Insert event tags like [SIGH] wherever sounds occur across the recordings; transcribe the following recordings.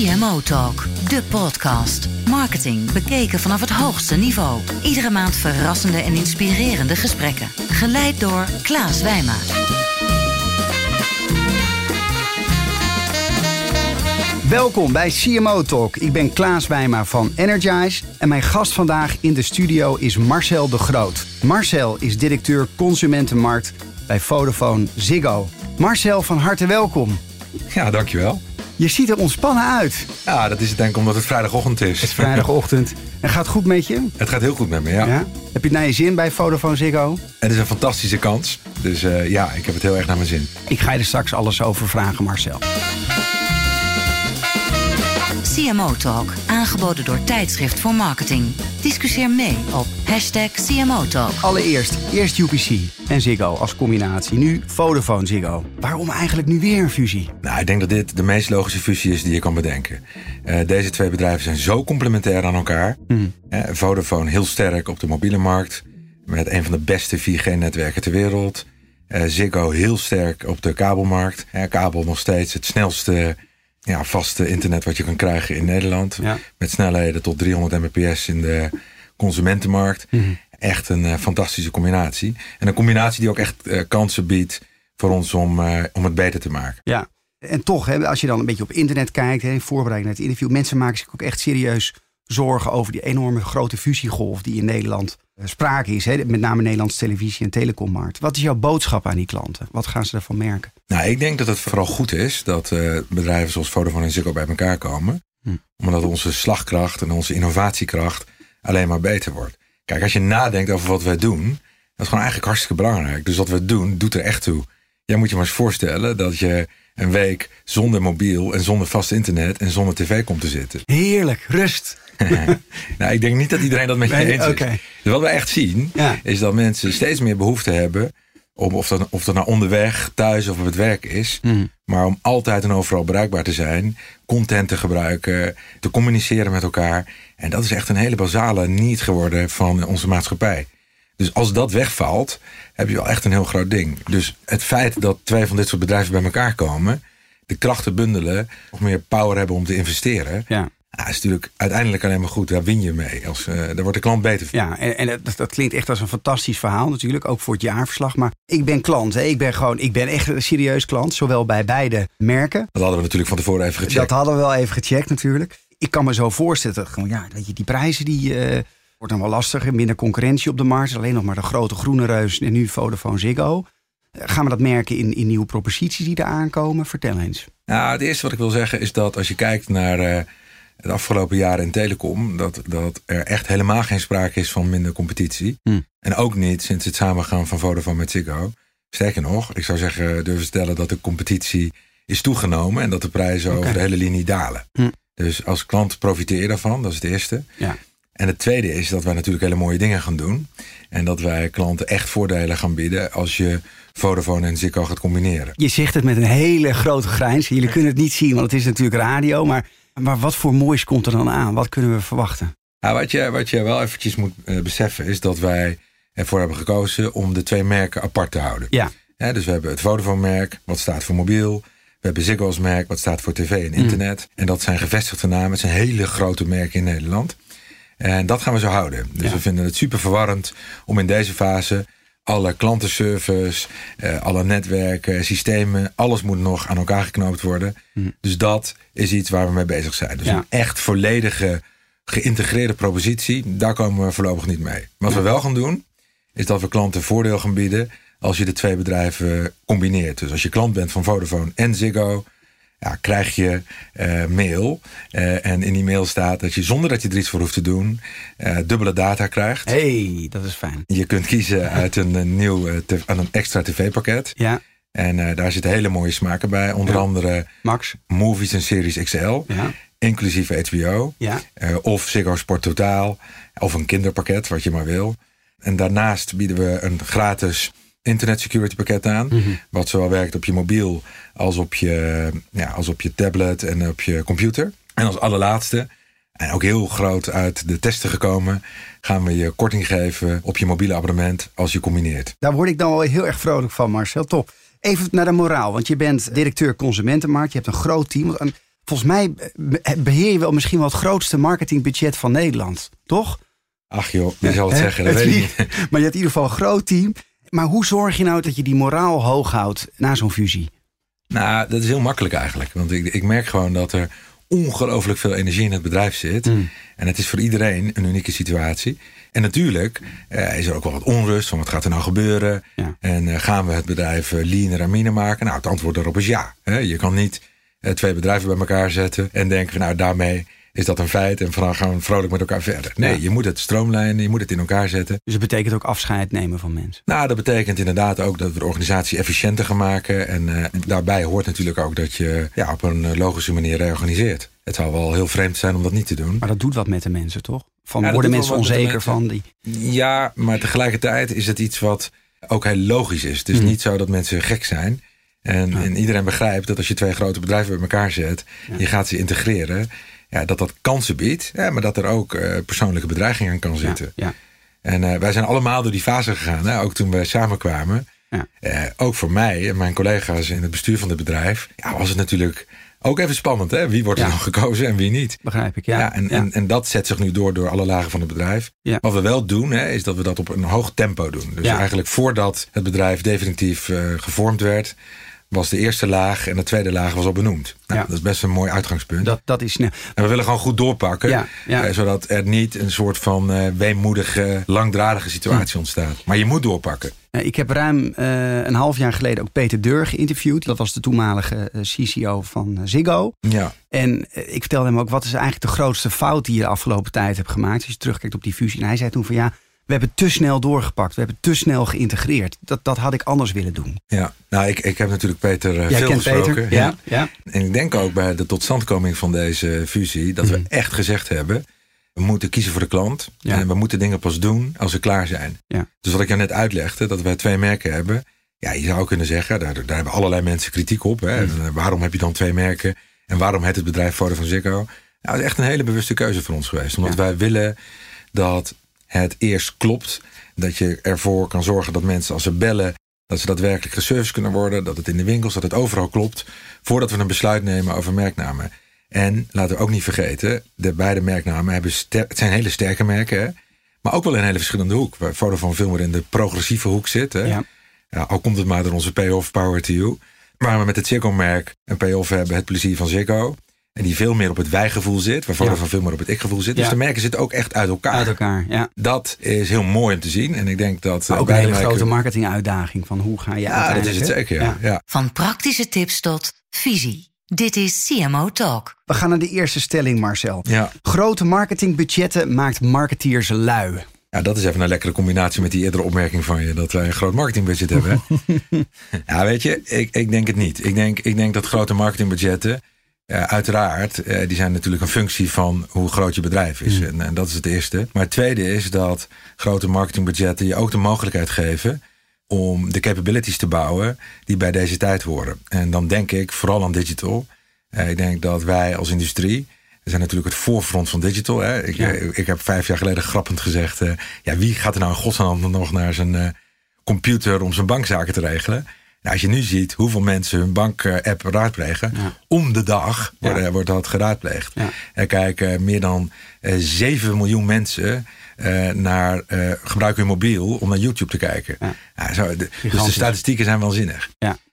CMO Talk, de podcast. Marketing bekeken vanaf het hoogste niveau. Iedere maand verrassende en inspirerende gesprekken. Geleid door Klaas Wijma. Welkom bij CMO Talk. Ik ben Klaas Wijma van Energize en mijn gast vandaag in de studio is Marcel de Groot. Marcel is directeur consumentenmarkt bij Vodafone Ziggo. Marcel, van harte welkom. Ja, dankjewel. Je ziet er ontspannen uit. Ja, dat is het denk ik omdat het vrijdagochtend is. Het is vrijdagochtend. [LAUGHS] En gaat het goed met je? Het gaat heel goed met me, ja. Ja? Heb je het naar je zin bij Vodafone Ziggo? Het is een fantastische kans. Dus eh, ja, ik heb het heel erg naar mijn zin. Ik ga je er straks alles over vragen, Marcel. CMO Talk, aangeboden door Tijdschrift voor Marketing. Discussieer mee op hashtag CMO Talk. Allereerst, eerst UPC en Ziggo als combinatie. Nu Vodafone Ziggo. Waarom eigenlijk nu weer een fusie? Nou, ik denk dat dit de meest logische fusie is die je kan bedenken. Eh, deze twee bedrijven zijn zo complementair aan elkaar. Eh, Vodafone heel sterk op de mobiele markt. Met een van de beste 4G-netwerken ter wereld. Eh, Ziggo heel sterk op de kabelmarkt. Kabel nog steeds het snelste ja, vaste internet wat je kan krijgen in Nederland. Ja. Met snelheden tot 300 mbps in de consumentenmarkt. Echt een eh, fantastische combinatie. En een combinatie die ook echt eh, kansen biedt voor ons om, eh, om het beter te maken. Ja. En toch, hè, als je dan een beetje op internet kijkt, hè, in voorbereiding naar het interview, mensen maken zich ook echt serieus zorgen over die enorme grote fusiegolf die in Nederland sprake is. Hè, met name Nederlandse televisie en telecommarkt. Wat is jouw boodschap aan die klanten? Wat gaan ze ervan merken? Nou, ik denk dat het vooral goed is dat eh, bedrijven zoals Vodafone en Ziggo bij elkaar komen. Hm. Omdat onze slagkracht en onze innovatiekracht alleen maar beter wordt. Kijk, als je nadenkt over wat wij doen, dat is gewoon eigenlijk hartstikke belangrijk. Dus wat we doen, doet er echt toe. Jij moet je maar eens voorstellen dat je een week zonder mobiel en zonder vast internet en zonder tv komt te zitten. Heerlijk, rust. [LAUGHS] nou, ik denk niet dat iedereen dat met je Nee, eens is. Dus wat we echt zien, Ja. is dat mensen steeds meer behoefte hebben om of dat, of dat nou onderweg, thuis of op het werk is, Mhm. maar om altijd en overal bereikbaar te zijn, content te gebruiken, te communiceren met elkaar. En dat is echt een hele basale need geworden van onze maatschappij. Dus als dat wegvalt, heb je wel echt een heel groot ding. Dus het feit dat twee van dit soort bedrijven bij elkaar komen, de krachten bundelen, nog meer power hebben om te investeren, Ja. ja, is natuurlijk uiteindelijk alleen maar goed. Daar win je mee. Als, eh, daar wordt de klant beter van. Ja, en, en dat, dat klinkt echt als een fantastisch verhaal natuurlijk, ook voor het jaarverslag. Maar ik ben klant, hè. Ik, ben gewoon, ik ben echt een serieus klant, zowel bij beide merken. Dat hadden we natuurlijk van tevoren even gecheckt. Dat hadden we wel even gecheckt natuurlijk. Ik kan me zo voorstellen, gewoon, ja, weet je, die prijzen die eh, wordt dan wel lastiger. Minder concurrentie op de markt. Alleen nog maar de grote groene reus en nu Vodafone Ziggo. Eh, Gaan we dat merken in, in nieuwe proposities die er aankomen? Vertel eens. Nou, het eerste wat ik wil zeggen is dat als je kijkt naar eh het afgelopen jaren in telecom, dat, dat er echt helemaal geen sprake is van minder competitie. Hmm. En ook niet sinds het samengaan van Vodafone met Ziggo. Sterker nog, ik zou zeggen, durven stellen dat de competitie is toegenomen en dat de prijzen over de hele linie dalen. Hmm. Dus als klant profiteer je daarvan, dat is het eerste. Ja. En het tweede is dat wij natuurlijk hele mooie dingen gaan doen. En dat wij klanten echt voordelen gaan bieden als je Vodafone en Ziggo gaat combineren. Je zegt het met een hele grote grijns. Jullie kunnen het niet zien, want het is natuurlijk radio. Maar, maar wat voor moois komt er dan aan? Wat kunnen we verwachten? Nou, wat, je, wat je wel eventjes moet eh, beseffen is dat wij ervoor hebben gekozen om de twee merken apart te houden. Ja, dus we hebben het Vodafone-merk, wat staat voor mobiel. We hebben Ziggo als merk, wat staat voor tv en internet. En dat zijn gevestigde namen. Het zijn hele grote merken in Nederland. En dat gaan we zo houden. Dus Ja. we vinden het super verwarrend om in deze fase alle klantenservice, eh, alle netwerken, systemen, alles moet nog aan elkaar geknoopt worden. Dus dat is iets waar we mee bezig zijn. Dus Ja. een echt volledige geïntegreerde propositie, daar komen we voorlopig niet mee. Wat we wel gaan doen, is dat we klanten voordeel gaan bieden als je de twee bedrijven combineert. Dus als je klant bent van Vodafone en Ziggo, ja, krijg je eh, mail. Eh, en in die mail staat dat je zonder dat je er iets voor hoeft te doen, eh, dubbele data krijgt. hey, dat is fijn. Je kunt kiezen uit een, een nieuw een extra tv-pakket. Ja, En daar zitten hele mooie smaken bij. Onder Ja. andere Max. movies en series XL. Ja, Inclusief HBO. ja. Of Ziggo Sport Totaal. Of een kinderpakket, wat je maar wil. En daarnaast bieden we een gratis internet security pakket aan. Wat zowel werkt op je mobiel als op je, ja, als op je tablet en op je computer. En als allerlaatste, en ook heel groot uit de testen gekomen, gaan we je korting geven op je mobiele abonnement als je combineert. Daar word ik dan wel heel erg vrolijk van, Marcel. Top. Even naar de moraal, want je bent directeur consumentenmarkt. Je hebt een groot team. Want, volgens mij beheer je wel misschien wel het grootste marketingbudget van Nederland, toch? Ach joh, je zal het zeggen, dat weet ik niet. [LAUGHS] Maar je hebt in ieder geval een groot team. Maar hoe zorg je nou dat je die moraal hoog houdt na zo'n fusie? Nou, dat is heel makkelijk eigenlijk. Want ik, ik merk gewoon dat er ongelooflijk veel energie in het bedrijf zit. Mm. En het is voor iedereen een unieke situatie. En natuurlijk eh, is er ook wel wat onrust van wat gaat er nou gebeuren. En uh, gaan we het bedrijf uh, leaner en miner maken? Nou, het antwoord daarop is ja. Hè? Je kan niet eh, twee bedrijven bij elkaar zetten en denken van nou daarmee is dat een feit en van gaan we vrolijk met elkaar verder. Nee, je moet het stroomlijnen, je moet het in elkaar zetten. Dus het betekent ook afscheid nemen van mensen? Nou, dat betekent inderdaad ook dat we de organisatie efficiënter gaan maken. En uh, daarbij hoort natuurlijk ook dat je ja, op een logische manier reorganiseert. Het zou wel heel vreemd zijn om dat niet te doen. Maar dat doet wat met de mensen, toch? Van worden mensen onzeker van die. Ja, maar tegelijkertijd is het iets wat ook heel logisch is. Het is mhm. niet zo dat mensen gek zijn. En, en, iedereen begrijpt dat als je twee grote bedrijven bij elkaar zet, je gaat ze integreren, ja, dat dat kansen biedt, ja, maar dat er ook uh, persoonlijke bedreiging aan kan zitten. Ja, en uh, wij zijn allemaal door die fase gegaan, hè, ook toen wij samenkwamen. Uh, ook voor mij en mijn collega's in het bestuur van het bedrijf, ja, was het natuurlijk ook even spannend, hè? Wie wordt er nog gekozen en wie niet? Begrijp ik, ja. ja, en, En, en dat zet zich nu door door alle lagen van het bedrijf. Wat we wel doen, hè, is dat we dat op een hoog tempo doen. Dus eigenlijk voordat het bedrijf definitief gevormd werd, was de eerste laag en de tweede laag was al benoemd. Nou, ja. Dat is best een mooi uitgangspunt. Dat, dat is, En we willen gewoon goed doorpakken. Ja, ja. Eh, zodat er niet een soort van uh, weemoedige, langdradige situatie hm. ontstaat. Maar je moet doorpakken. Ik heb ruim uh, een half jaar geleden ook Peter Deur geïnterviewd. Dat was de toenmalige CCO van Ziggo. Ja. En ik vertelde hem ook, wat is eigenlijk de grootste fout die je de afgelopen tijd hebt gemaakt? Als je terugkijkt op die fusie. En hij zei toen van ja, we hebben te snel doorgepakt. We hebben te snel geïntegreerd. Dat, dat had ik anders willen doen. Ja, nou, ik, ik heb natuurlijk Peter uh, veel gesproken. Peter, ja, ja. En ik denk ook bij de totstandkoming van deze fusie... dat we mhm. echt gezegd hebben... we moeten kiezen voor de klant. En we moeten dingen pas doen als ze klaar zijn. Ja. Dus wat ik jou net uitlegde, dat wij twee merken hebben... ja, je zou kunnen zeggen, daar, daar hebben allerlei mensen kritiek op. Hè. Eh, waarom heb je dan twee merken? En waarom heet het bedrijf Vodafone van Ziggo? Nou, dat is echt een hele bewuste keuze voor ons geweest. Omdat wij willen dat het eerst klopt. Dat je ervoor kan zorgen dat mensen als ze bellen, dat ze daadwerkelijk geserviced kunnen worden. Dat het in de winkels, dat het overal klopt. Voordat we een besluit nemen over merknamen. En laten we ook niet vergeten, de beide merknamen hebben het zijn hele sterke merken. Maar ook wel in een hele verschillende hoek. Waar Vodafone veel meer in de progressieve hoek zit. Hè? Ja. Ja, al komt het maar door onze payoff Power to You. Waar we met het Ziggo-merk een payoff hebben, het plezier van Ziggo. En die veel meer op het wijgevoel zit. Waarvoor ja. van veel meer op het ikgevoel zit. Dus de merken zitten ook echt uit elkaar. Uit elkaar, ja. Dat is heel mooi om te zien. En ik denk dat... Maar ook een hele grote marketinguitdaging. Van hoe ga je Ja, dat is het zeker, ja. ja. Van praktische tips tot visie. Dit is CMO Talk. We gaan naar de eerste stelling, Marcel. Ja. Grote marketingbudgetten maakt marketeers lui. Ja, dat is even een lekkere combinatie met die eerdere opmerking van je. Dat wij een groot marketingbudget hebben. [LAUGHS] ja, weet je, ik, ik denk het niet. Ik denk, ik denk dat grote marketingbudgetten uh, uiteraard, uh, die zijn natuurlijk een functie van hoe groot je bedrijf is. Mm. En, en, dat is het eerste. Maar het tweede is dat grote marketingbudgetten je ook de mogelijkheid geven om de capabilities te bouwen die bij deze tijd horen. En dan denk ik vooral aan digital. Uh, ik denk dat wij als industrie, we zijn natuurlijk het voorfront van digital. Hè. Ik, ik heb vijf jaar geleden grappend gezegd, ja, wie gaat er nou in godsnaam nog naar zijn computer om zijn bankzaken te regelen? Nou, als je nu ziet hoeveel mensen hun bank-app raadplegen, om de dag wordt, wordt dat geraadpleegd. Er kijken meer dan uh, eh, 7 miljoen mensen naar gebruiken hun mobiel om naar YouTube te kijken. Zo, de, dus de statistieken zijn waanzinnig.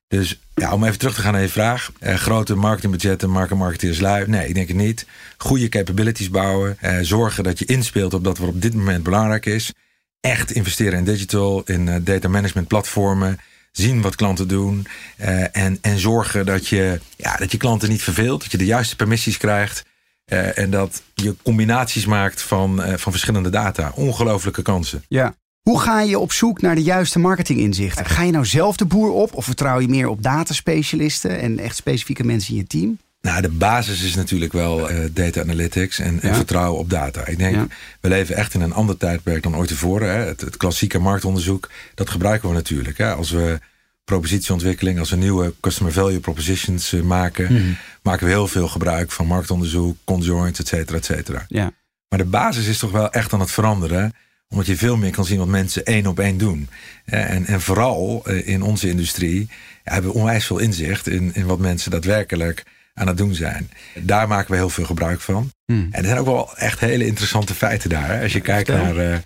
Dus ja, om even terug te gaan naar je vraag. grote marketingbudgetten, maken marketeers lui. Nee, ik denk het niet. Goede capabilities bouwen. zorgen dat je inspeelt op dat wat op dit moment belangrijk is. Echt investeren in digital, in data management platformen zien wat klanten doen. Uh, en, en zorgen dat je, ja, dat je klanten niet verveelt. Dat je de juiste permissies krijgt. Uh, en dat je combinaties maakt van, uh, van verschillende data. Ongelooflijke kansen. Ja. Hoe ga je op zoek naar de juiste marketinginzichten? Ga je nou zelf de boer op of vertrouw je meer op dataspecialisten en echt specifieke mensen in je team? Nou, de basis is natuurlijk wel uh, data analytics en, en, vertrouwen op data. Ik denk, we leven echt in een ander tijdperk dan ooit tevoren. Hè. Het, het, klassieke marktonderzoek, dat gebruiken we natuurlijk. Hè. Als we propositieontwikkeling, als we nieuwe customer value propositions uh, maken, mhm. maken we heel veel gebruik van marktonderzoek, conjoint, et cetera, et cetera. Ja. Maar de basis is toch wel echt aan het veranderen omdat je veel meer kan zien wat mensen één op één doen. En, en vooral eh, in onze industrie ja, hebben we onwijs veel inzicht in, in wat mensen daadwerkelijk aan het doen zijn. Daar maken we heel veel gebruik van. Hmm. En er zijn ook wel echt hele interessante feiten daar. Hè? Als je kijkt naar. eh,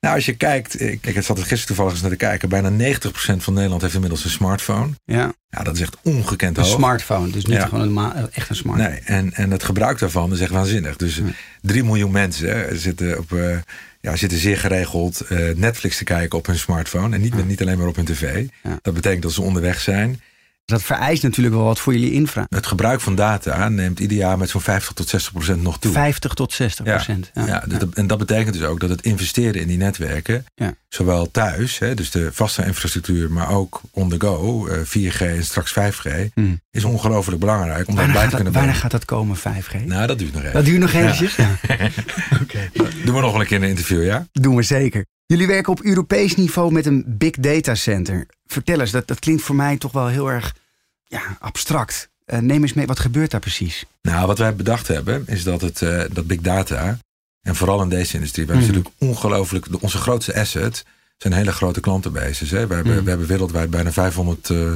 nou, als je kijkt, ik, ik zat er gisteren toevallig eens naar te kijken. Bijna 90% van Nederland heeft inmiddels een smartphone. Ja, Ja, dat is echt ongekend een hoog. smartphone. Dus niet Ja. gewoon een ma- echt een smartphone. Nee, en, en het gebruik daarvan is echt waanzinnig. Dus 3 miljoen mensen hè, zitten, op, eh, ja, zitten zeer geregeld eh, Netflix te kijken op hun smartphone. En niet, niet alleen maar op hun tv. Dat betekent dat ze onderweg zijn. Dat vereist natuurlijk wel wat voor jullie infra. Het gebruik van data neemt ieder jaar met zo'n 50 tot 60 procent nog toe. 50 tot 60 Ja, procent. ja, dus dat- en dat betekent dus ook dat het investeren in die netwerken, Ja. zowel thuis, hè, dus de vaste infrastructuur, maar ook on the go, eh, 4G en straks 5G, Hmm. is ongelooflijk belangrijk om daarbij gaat te dat, kunnen wanneer gaat dat komen, 5G? Nou, dat duurt nog even. dat duurt nog eventjes. Ja. [LAUGHS] Doen we nog wel een keer een interview, ja? Doen we zeker. Jullie werken op Europees niveau met een big data center. Vertel eens, dat, dat klinkt voor mij toch wel heel erg ja, abstract. Eh, neem eens mee, wat gebeurt daar precies? Nou, wat wij bedacht hebben, is dat, het, eh, dat big data, en vooral in deze industrie, we hebben Mhm. natuurlijk ongelooflijk, onze grootste asset zijn hele grote klantenbases. Hè? We, hebben, Mhm. we hebben wereldwijd bijna 500 eh,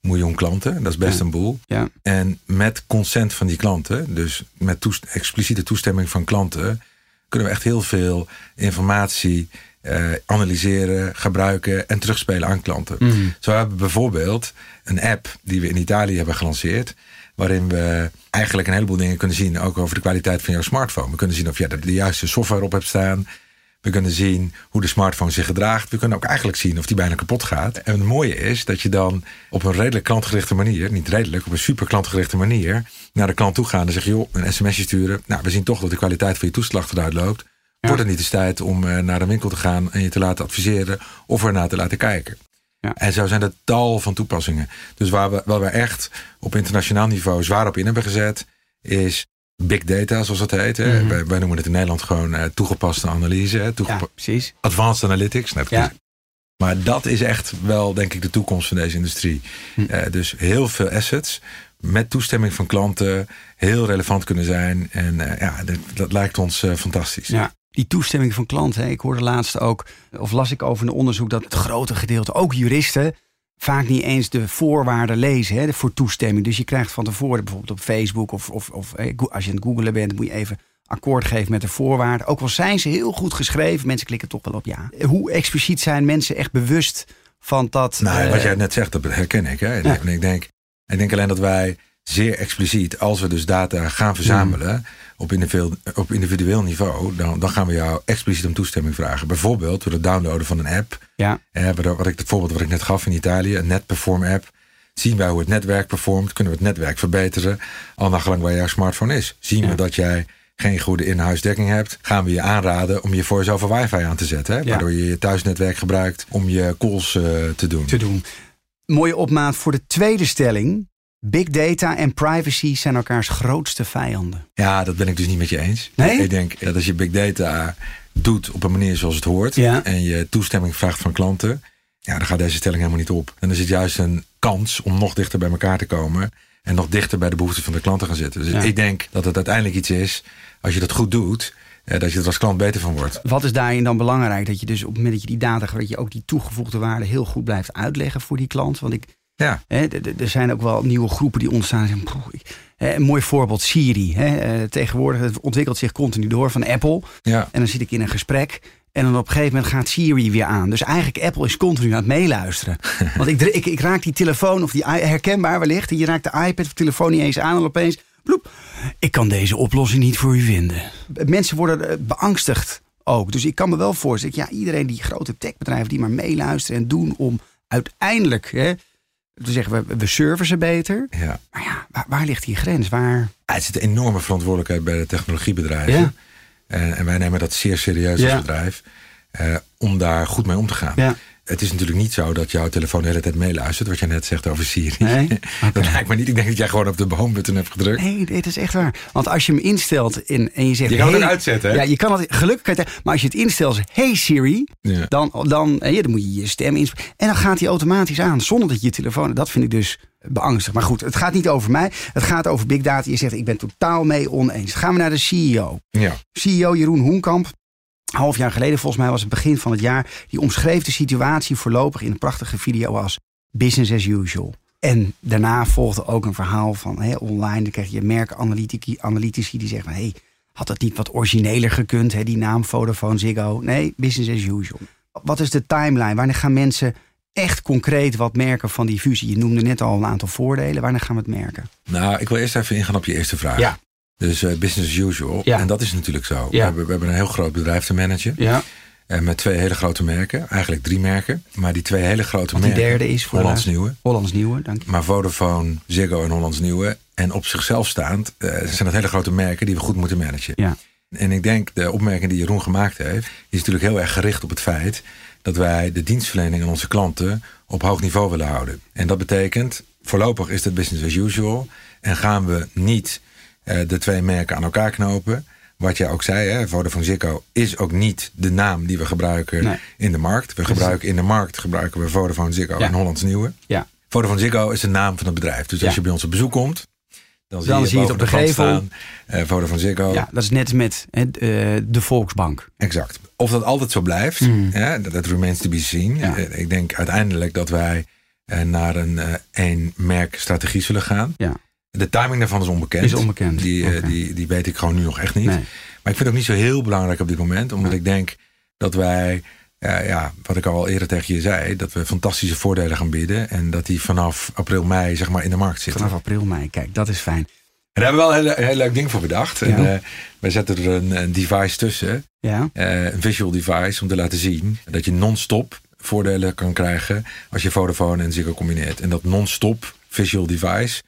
miljoen klanten, dat is best een boel. Ja. En met consent van die klanten, dus met toest- expliciete toestemming van klanten, kunnen we echt heel veel informatie eh, analyseren, gebruiken en terugspelen aan klanten. Zo hebben we bijvoorbeeld een app die we in Italië hebben gelanceerd. Waarin we eigenlijk een heleboel dingen kunnen zien. Ook over de kwaliteit van jouw smartphone. We kunnen zien of je er de juiste software op hebt staan. We kunnen zien hoe de smartphone zich gedraagt. We kunnen ook eigenlijk zien of die bijna kapot gaat. En het mooie is dat je dan op een redelijk klantgerichte manier, niet redelijk, op een super klantgerichte manier, naar de klant toe gaat en zeg je, joh, een sms'je sturen. Nou, we zien toch dat de kwaliteit van je toeslag eruit loopt. Wordt het niet eens tijd om eh, naar een winkel te gaan en je te laten adviseren of ernaar te laten kijken? Ja. En zo zijn er tal van toepassingen. Dus waar we, waar we echt op internationaal niveau zwaar op in hebben gezet, is big data, zoals dat heet. Mhm. wij, wij noemen het in Nederland gewoon eh, toegepaste analyse. Ja, precies. Advanced analytics. net Ja. Maar dat is echt wel, denk ik, de toekomst van deze industrie. Hm. Eh, dus heel veel assets met toestemming van klanten heel relevant kunnen zijn. En ja, dat, dat lijkt ons fantastisch. Ja. Die toestemming van klanten. Ik hoorde laatst ook, of las ik over een onderzoek, dat het grote gedeelte, ook juristen, vaak niet eens de voorwaarden lezen hè, voor toestemming. Dus je krijgt van tevoren bijvoorbeeld op Facebook of, of, of eh, als je aan het googelen bent, moet je even akkoord geven met de voorwaarden. Ook al zijn ze heel goed geschreven, mensen klikken toch wel op ja. Hoe expliciet zijn mensen echt bewust van dat? Nou, eh, wat jij net zegt, dat herken ik. Hè? En Ja. en ik, denk, ik denk alleen dat wij zeer expliciet, als we dus data gaan verzamelen op, individueel, op individueel niveau, dan, dan gaan we jou expliciet om toestemming vragen. Bijvoorbeeld door het downloaden van een app. Ja, Eh, wat ik, het voorbeeld wat ik net gaf in Italië, een NetPerform app. Zien wij hoe het netwerk performt, kunnen we het netwerk verbeteren, al naar gelang waar jouw smartphone is. Zien Ja. we dat jij geen goede in-huisdekking hebt, gaan we je aanraden om je voice over wifi aan te zetten. Hè? Ja. Waardoor je je thuisnetwerk gebruikt om je calls eh, te doen. te doen. Mooie opmaat voor de tweede stelling. Big data en privacy zijn elkaars grootste vijanden. Ja, dat ben ik dus niet met je eens. Nee? Ik denk dat als je big data doet op een manier zoals het hoort... Ja. en je toestemming vraagt van klanten... ja, dan gaat deze stelling helemaal niet op. En dan is het juist een kans om nog dichter bij elkaar te komen... en nog dichter bij de behoeften van de klant te gaan zitten. Dus Ja. ik denk dat het uiteindelijk iets is, als je dat goed doet... eh, dat je er als klant beter van wordt. Wat is daarin dan belangrijk? Dat je dus op het moment dat je die data dat je ook die toegevoegde waarde heel goed blijft uitleggen voor die klant. Want ik, Ja, er zijn ook wel nieuwe groepen die ontstaan. en zeggen, "Poeh, ik- hè, een mooi voorbeeld, Siri. Eh, tegenwoordig het ontwikkelt zich continu door van Apple. ja. En dan zit ik in een gesprek. En dan op een gegeven moment gaat Siri weer aan. Dus eigenlijk Apple is continu aan het meeluisteren. [LAUGHS] Want ik, ik, ik raak die telefoon, of die herkenbaar wellicht. Je raakt de iPad of telefoon niet eens aan. En opeens, bloep, ik kan deze oplossing niet voor u vinden. Mensen worden eh, beangstigd ook. Dus ik kan me wel voorstellen, ja, iedereen die grote techbedrijven die maar meeluisteren en doen om uiteindelijk hè, te zeggen, we, we serven ze beter. ja. Maar ja, waar, waar ligt die grens? Waar? Ja, Het zit een enorme verantwoordelijkheid bij de technologiebedrijven. Ja. En, en wij nemen dat zeer serieus Ja. als bedrijf. eh, om daar goed mee om te gaan. Het is natuurlijk niet zo dat jouw telefoon de hele tijd meeluistert. Wat je net zegt over Siri. Nee? [LAUGHS] dat lijkt me niet. Ik denk dat jij gewoon op de home button hebt gedrukt. Nee, dit is echt waar. Want als je hem instelt in, en je zegt... Je kan het hey- eruit zetten, hè? Ja, je kan het gelukkig... het- Maar als je het instelt als Hey Siri... Ja. Dan, dan, eh, ja, dan moet je je stem inspreken. En dan gaat hij automatisch aan. Zonder dat je je telefoon... Dat vind ik dus beangstigend. Maar goed, het gaat niet over mij. Het gaat over big data. Je zegt, ik ben totaal mee oneens. Gaan we naar de CEO. Ja. CEO Jeroen Hoenkamp. Half jaar geleden, volgens mij was het begin van het jaar. Die omschreef de situatie voorlopig in een prachtige video als business as usual. En daarna volgde ook een verhaal van hè, online. Dan krijg je merkanalytici die zeggen: hey, had het niet wat origineler gekund, hè, die naam Vodafone Ziggo? Nee, business as usual. Wat is de timeline? Wanneer gaan mensen echt concreet wat merken van die fusie? Je noemde net al een aantal voordelen. Wanneer gaan we het merken? Nou, ik wil eerst even ingaan op je eerste vraag. Ja. Dus uh, business as usual. Ja. En dat is natuurlijk zo. Ja. We, hebben, we hebben een heel groot bedrijf te managen. Ja. En met twee hele grote merken. Eigenlijk drie merken. Maar die twee hele grote Want die merken. derde is voor Hollands de- Nieuwe. Hollands Nieuwe, dank je. Maar Vodafone, Ziggo en Hollands Nieuwe. En op zichzelf staand eh, zijn dat hele grote merken die we goed moeten managen. Ja. En ik denk, de opmerking die Jeroen gemaakt heeft, is natuurlijk heel erg gericht op het feit dat wij de dienstverlening aan onze klanten op hoog niveau willen houden. En dat betekent, voorlopig is het business as usual. En gaan we niet eh, de twee merken aan elkaar knopen. Wat jij ook zei, hè, Vodafone Ziggo is ook niet de naam die we gebruiken Nee. in de markt. We gebruiken in de markt gebruiken we Vodafone Ziggo Ja. en Hollands Nieuwe. Ja. Vodafone Ziggo is de naam van het bedrijf. Dus als je bij ons op bezoek komt, dan zie je, zie het op de gevel. staan, eh, Vodafone Ziggo. ja, dat is net met hè, de, Volksbank. Exact. Of dat altijd zo blijft, Mm. ja, dat remains to be seen. Ja. Eh, Ik denk uiteindelijk dat wij eh, naar een eh, één merkstrategie zullen gaan. Ja. De timing daarvan is onbekend. Is onbekend. Die, eh, die, die weet ik gewoon nu nog echt niet. Nee. Maar ik vind het ook niet zo heel belangrijk op dit moment. Omdat ik denk dat wij, ja, wat ik al eerder tegen je zei, dat we fantastische voordelen gaan bieden. En dat die vanaf april, mei zeg maar in de markt zitten. Vanaf april, mei. Kijk, dat is fijn. En daar hebben we wel een heel, heel leuk ding voor bedacht. Ja. En, eh, wij zetten er een, een device tussen. Ja. eh, een visual device om te laten zien dat je non-stop voordelen kan krijgen als je Vodafone en Ziggo combineert. En dat non-stop visual device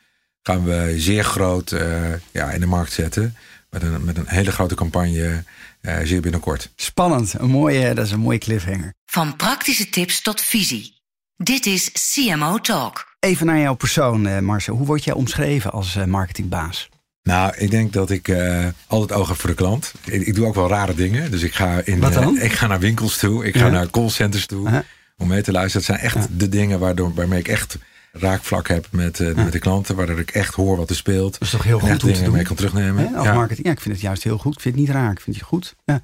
gaan we zeer groot eh, ja, in de markt zetten. Met een, met een hele grote campagne eh, zeer binnenkort. Spannend. Een mooie, dat is een mooie cliffhanger. Van praktische tips tot visie. Dit is CMO Talk. Even naar jouw persoon, eh, Marcel. Hoe word jij omschreven als eh, marketingbaas? Nou, ik denk dat ik eh, altijd oog heb voor de klant. Ik, ik doe ook wel rare dingen. Dus ik ga, in, Wat dan? eh, ik ga naar winkels toe. Ik ga naar callcenters toe. Om mee te luisteren. Dat zijn echt Ja. de dingen waardoor, waarmee ik echt raakvlak heb met, eh, met de klanten. Waardoor ik echt hoor wat er speelt. Dat is toch heel en goed om te dingen doen? mee kan terugnemen. Hè, als Ja. marketing. Ja, ik vind het juist heel goed. Ik vind het niet raar. Ik vind het goed. Ja.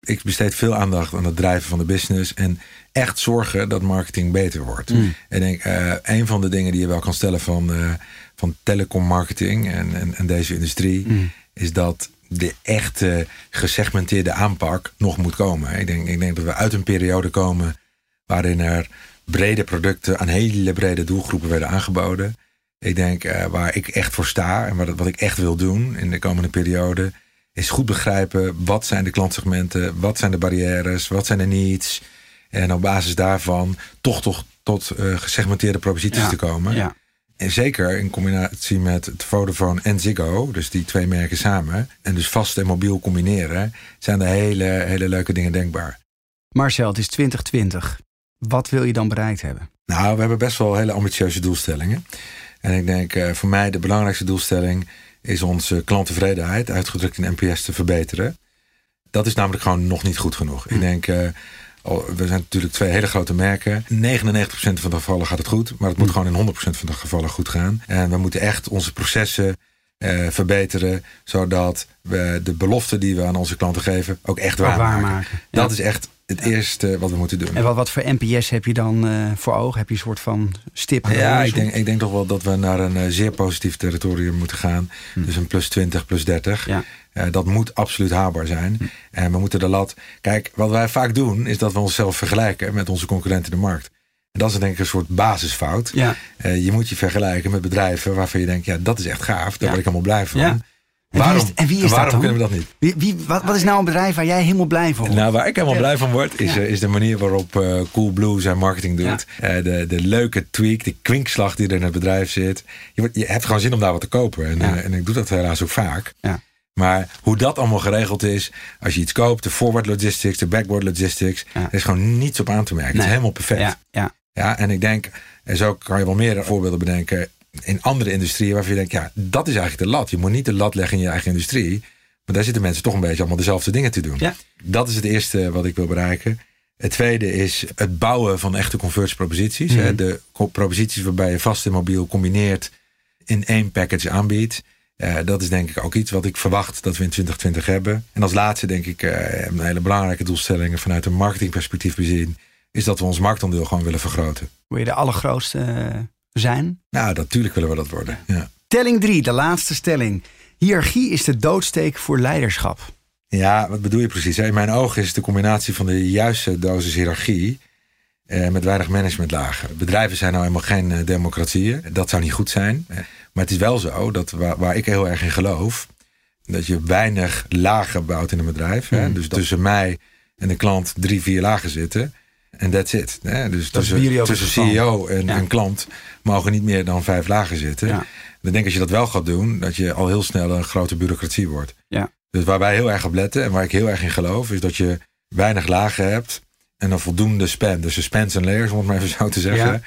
Ik besteed veel aandacht aan het drijven van de business. En echt zorgen dat marketing beter wordt. Mm. En ik, eh, een van de dingen die je wel kan stellen van, eh van telecom marketing en, en, en deze industrie. Mm. Is dat de echte gesegmenteerde aanpak nog moet komen. Ik denk, ik denk dat we uit een periode komen waarin er brede producten aan hele brede doelgroepen werden aangeboden. Ik denk eh, waar ik echt voor sta en wat, wat ik echt wil doen in de komende periode, is goed begrijpen wat zijn de klantsegmenten, wat zijn de barrières, wat zijn de needs. En op basis daarvan toch, toch tot eh, gesegmenteerde proposities Ja, te komen. Ja. En zeker in combinatie met het Vodafone en Ziggo, dus die twee merken samen, en dus vast en mobiel combineren, zijn er hele, hele leuke dingen denkbaar. Marcel, het is 2020. Wat wil je dan bereikt hebben? Nou, we hebben best wel hele ambitieuze doelstellingen. En ik denk eh, voor mij de belangrijkste doelstelling is onze klanttevredenheid, uitgedrukt in NPS, te verbeteren. Dat is namelijk gewoon nog niet goed genoeg. Ik denk, eh, we zijn natuurlijk twee hele grote merken. 99% van de gevallen gaat het goed, maar het moet gewoon in 100% van de gevallen goed gaan. En we moeten echt onze processen eh, verbeteren, zodat we de beloften die we aan onze klanten geven ook echt waarmaken. Ja. Dat is echt het eerste wat we moeten doen. En wat, wat voor NPS heb je dan eh, voor ogen? Heb je een soort van stip? Ja, ik denk, ik denk toch wel dat we naar een eh, zeer positief territorium moeten gaan. Dus een plus 20, plus 30. Hm. Ja. Hm. Eh, dat moet absoluut haalbaar zijn. En we moeten de lat. Kijk, wat wij vaak doen, is dat we onszelf vergelijken met onze concurrenten in de markt. En dat is denk ik een soort basisfout. Ja. Je moet je vergelijken met bedrijven waarvan je denkt, ja, dat is echt gaaf. Daar Ja. word ik allemaal blij van. En wie Waarom, is- en wie is dat waarom dan? kunnen we dat niet? Wie, wie, wat, wat is nou een bedrijf waar jij helemaal blij van wordt? Nou, waar ik helemaal blij van word, is, Ja. eh, is de manier waarop eh Coolblue zijn marketing doet. Eh, de, de leuke tweak, de kwinkslag die er in het bedrijf zit. Je, wordt- je hebt gewoon zin om daar wat te kopen. En, Ja. en ik doe dat helaas ook vaak. Ja. Maar hoe dat allemaal geregeld is, als je iets koopt, de forward logistics, de backward logistics, Ja. er is gewoon niets op aan te merken. Het is helemaal perfect. Ja, ja. Ja, en ik denk, en zo kan je wel meer voorbeelden bedenken in andere industrieën waarvan je denkt, ja, dat is eigenlijk de lat. Je moet niet de lat leggen in je eigen industrie. Maar daar zitten mensen toch een beetje allemaal dezelfde dingen te doen. Ja. Dat is het eerste wat ik wil bereiken. Het tweede is het bouwen van echte converge proposities. Mhm. hè. De proposities waarbij je vast en mobiel combineert in één package aanbiedt. Eh, dat is denk ik ook iets wat ik verwacht dat we in 2020 hebben. En als laatste denk ik eh, een hele belangrijke doelstelling vanuit een marketingperspectief bezien. Is dat we ons marktaandeel gewoon willen vergroten. Wil je de allergrootste eh, zijn? Nou, natuurlijk willen we dat worden. Ja. Telling 3, de laatste stelling. Hiërarchie is de doodsteek voor leiderschap. Ja, wat bedoel je precies? In mijn ogen is de combinatie van de juiste dosis hiërarchie eh, met weinig managementlagen. Bedrijven zijn nou helemaal geen eh, democratieën. Dat zou niet goed zijn. Maar het is wel zo dat waar, waar, ik heel erg in geloof, dat je weinig lagen bouwt in een bedrijf. Hè? Mm. Dus tussen mij en de klant drie, vier lagen zitten. En that's it. Hè? Dus tussen, tussen CEO en, en, klant mogen niet meer dan vijf lagen zitten. Ja. Dan denk ik als je dat wel gaat doen, dat je al heel snel een grote bureaucratie wordt. Ja. Dus waar wij heel erg op letten en waar ik heel erg in geloof, is dat je weinig lagen hebt en een voldoende span. Dus de spans en layers, om het maar even zo te zeggen.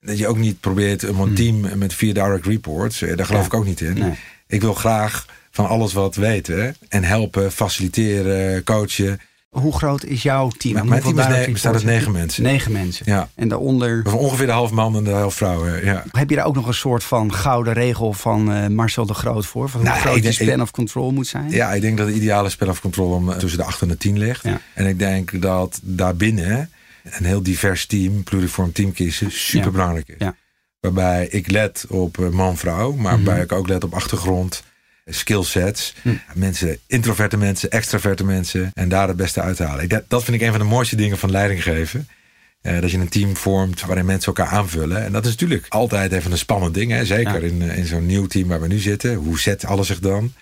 Dat je ook niet probeert een hmm. team met vier direct reports. Eh, daar geloof ik ook niet in. Ik wil graag van alles wat weten en helpen, faciliteren, coachen. Hoe groot is jouw team? mijn team is bestaat uit negen mensen. Negen mensen. Ja. En daaronder. Ongeveer de half man en de helft vrouwen. Ja. Heb je daar ook nog een soort van gouden regel van uh, Marcel de Groot voor? Van hoe nou, groot je span of control moet zijn? Ja, ik denk dat de ideale span of control om, tussen de 8 en de 10 ligt. Ja. En ik denk dat daarbinnen een heel divers team, pluriform team kiezen, super belangrijk is. Ja. Waarbij ik let op eh, man-vrouw, maar mm waarbij ik ook let op achtergrond skillsets. Hm. Mensen, introverte mensen, extraverte mensen. En daar het beste uithalen. Ik, dat vind ik een van de mooiste dingen van leiding geven. Uh, dat je een team vormt waarin mensen elkaar aanvullen. En dat is natuurlijk altijd even een spannend ding. Hè? Zeker in, in zo'n nieuw team waar we nu zitten. Hoe zet alles zich dan?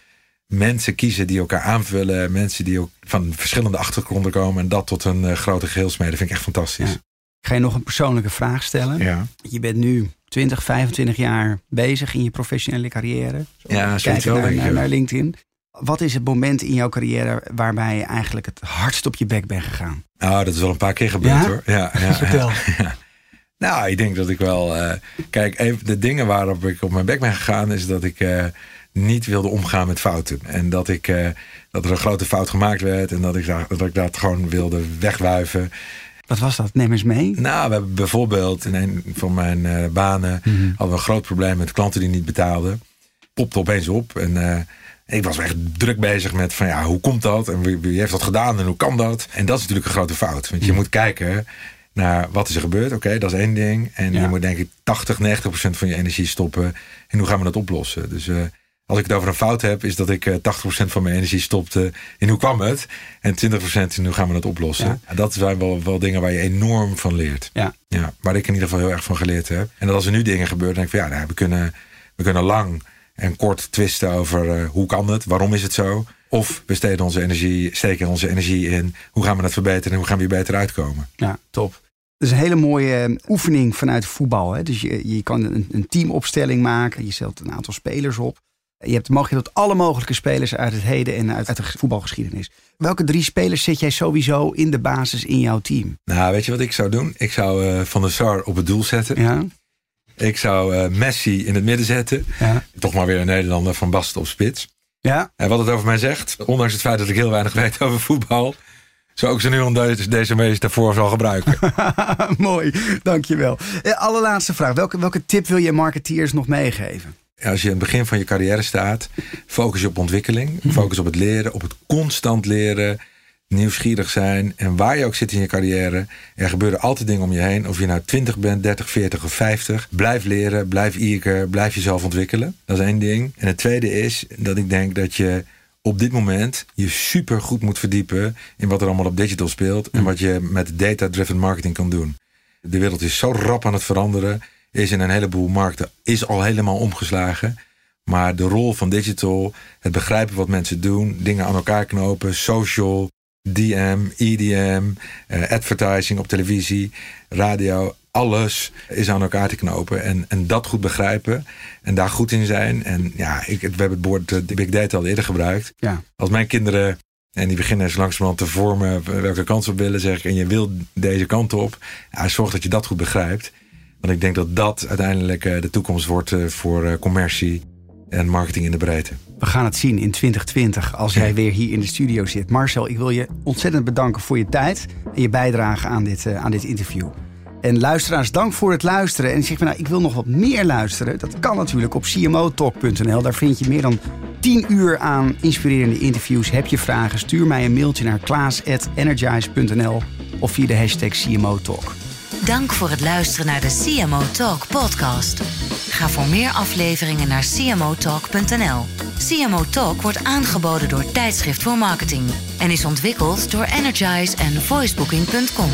Mensen kiezen die elkaar aanvullen. Mensen die ook van verschillende achtergronden komen. En dat tot een uh, grote geheel smeden. vind ik echt fantastisch. Ik ga je nog een persoonlijke vraag stellen. Ja. Je bent nu 20, 25 jaar bezig in je professionele carrière. Ja, Kijk naar, naar, naar, LinkedIn. Wat is het moment in jouw carrière waarbij je eigenlijk het hardst op je bek bent gegaan? Nou, dat is wel een paar keer gebeurd hoor. Ja, ja, [LAUGHS] Vertel. Ja, [LAUGHS] nou, ik denk dat ik wel. Uh, kijk, even de dingen waarop ik op mijn bek ben gegaan, is dat ik uh, niet wilde omgaan met fouten. En dat ik uh, dat er een grote fout gemaakt werd en dat ik, dat ik dat gewoon wilde wegwuiven. Wat was dat? Neem eens mee. Nou, we hebben bijvoorbeeld in een van mijn uh, banen mm -hmm. hadden we een groot probleem met klanten die niet betaalden. Popte opeens op en uh, ik was echt druk bezig met van ja, hoe komt dat en wie, wie, heeft dat gedaan en hoe kan dat? En dat is natuurlijk een grote fout, want je mhm. moet kijken naar wat is er gebeurd. Oké, dat is één ding. En ja. je moet denk ik 80, 90 procent van je energie stoppen. En hoe gaan we dat oplossen? Dus uh, als ik het over een fout heb, is dat ik 80% eh, van mijn energie stopte in hoe kwam het. En 20% in hoe gaan we dat oplossen. Ja. Dat zijn wel, wel dingen waar je enorm van leert. Ja. Ja, waar ik in ieder geval heel erg van geleerd heb. En dat als er nu dingen gebeuren, denk ik van ja, nou, we, kunnen, we kunnen lang en kort twisten over uh, hoe kan het, waarom is het zo. Of we steken onze energie, steken onze energie in hoe gaan we het verbeteren en hoe gaan we hier beter uitkomen. Ja, top. Dat is een hele mooie eh, oefening vanuit voetbal. Hè? Dus je, je kan een, een teamopstelling maken. Je stelt een aantal spelers op. Je hebt de mogelijkheid tot alle mogelijke spelers uit het heden en uit, de voetbalgeschiedenis. Welke drie spelers zet jij sowieso in de basis in jouw team? Nou, weet je wat ik zou doen? Ik zou uh, Van der Sar op het doel zetten. Ja. Ik zou uh, Messi in het midden zetten. Ja. Toch maar weer een Nederlander van Basten op spits. Ja. En wat het over mij zegt, ondanks het feit dat ik heel weinig weet over voetbal, zou ik ze nu deze, deze meest daarvoor zal gebruiken. [LAUGHS] Mooi, dankjewel. Uh, allerlaatste vraag. Welke, welke tip wil je marketeers nog meegeven? Als je in het begin van je carrière staat, focus je op ontwikkeling. Mhm. Focus op het leren, op het constant leren. Nieuwsgierig zijn. En waar je ook zit in je carrière, er gebeuren altijd dingen om je heen. Of je nou 20 bent, 30, 40 of 50. Blijf leren, blijf eager, blijf jezelf ontwikkelen. Dat is één ding. En het tweede is dat ik denk dat je op dit moment je super goed moet verdiepen in wat er allemaal op digital speelt. En mhm. wat je met data-driven marketing kan doen. De wereld is zo rap aan het veranderen is in een heleboel markten is al helemaal omgeslagen. Maar de rol van digital, het begrijpen wat mensen doen, dingen aan elkaar knopen, social, DM, EDM, eh, advertising op televisie, radio, alles is aan elkaar te knopen. En, en dat goed begrijpen en daar goed in zijn. En ja, ik, we hebben het woord de Big Data al eerder gebruikt. Ja. Als mijn kinderen, en die beginnen zo langzamerhand te vormen welke kant op willen, zeg ik, en je wil deze kant op, ja, zorg dat je dat goed begrijpt. Want ik denk dat dat uiteindelijk eh, de toekomst wordt eh, voor eh, commercie en marketing in de breedte. We gaan het zien in 2020 als jij weer hier in de studio zit. Marcel, ik wil je ontzettend bedanken voor je tijd en je bijdrage aan dit, aan dit interview. En luisteraars, dank voor het luisteren. En zeg maar, nou, ik wil nog wat meer luisteren. Dat kan natuurlijk op cmotalk.nl. Daar vind je meer dan 10 uur aan inspirerende interviews. Heb je vragen? Stuur mij een mailtje naar klaas.energize.nl of via de hashtag CMO Talk. Dank voor het luisteren naar de CMO Talk podcast. Ga voor meer afleveringen naar cmotalk.nl. CMO Talk wordt aangeboden door Tijdschrift voor Marketing en is ontwikkeld door Energize en voicebooking.com.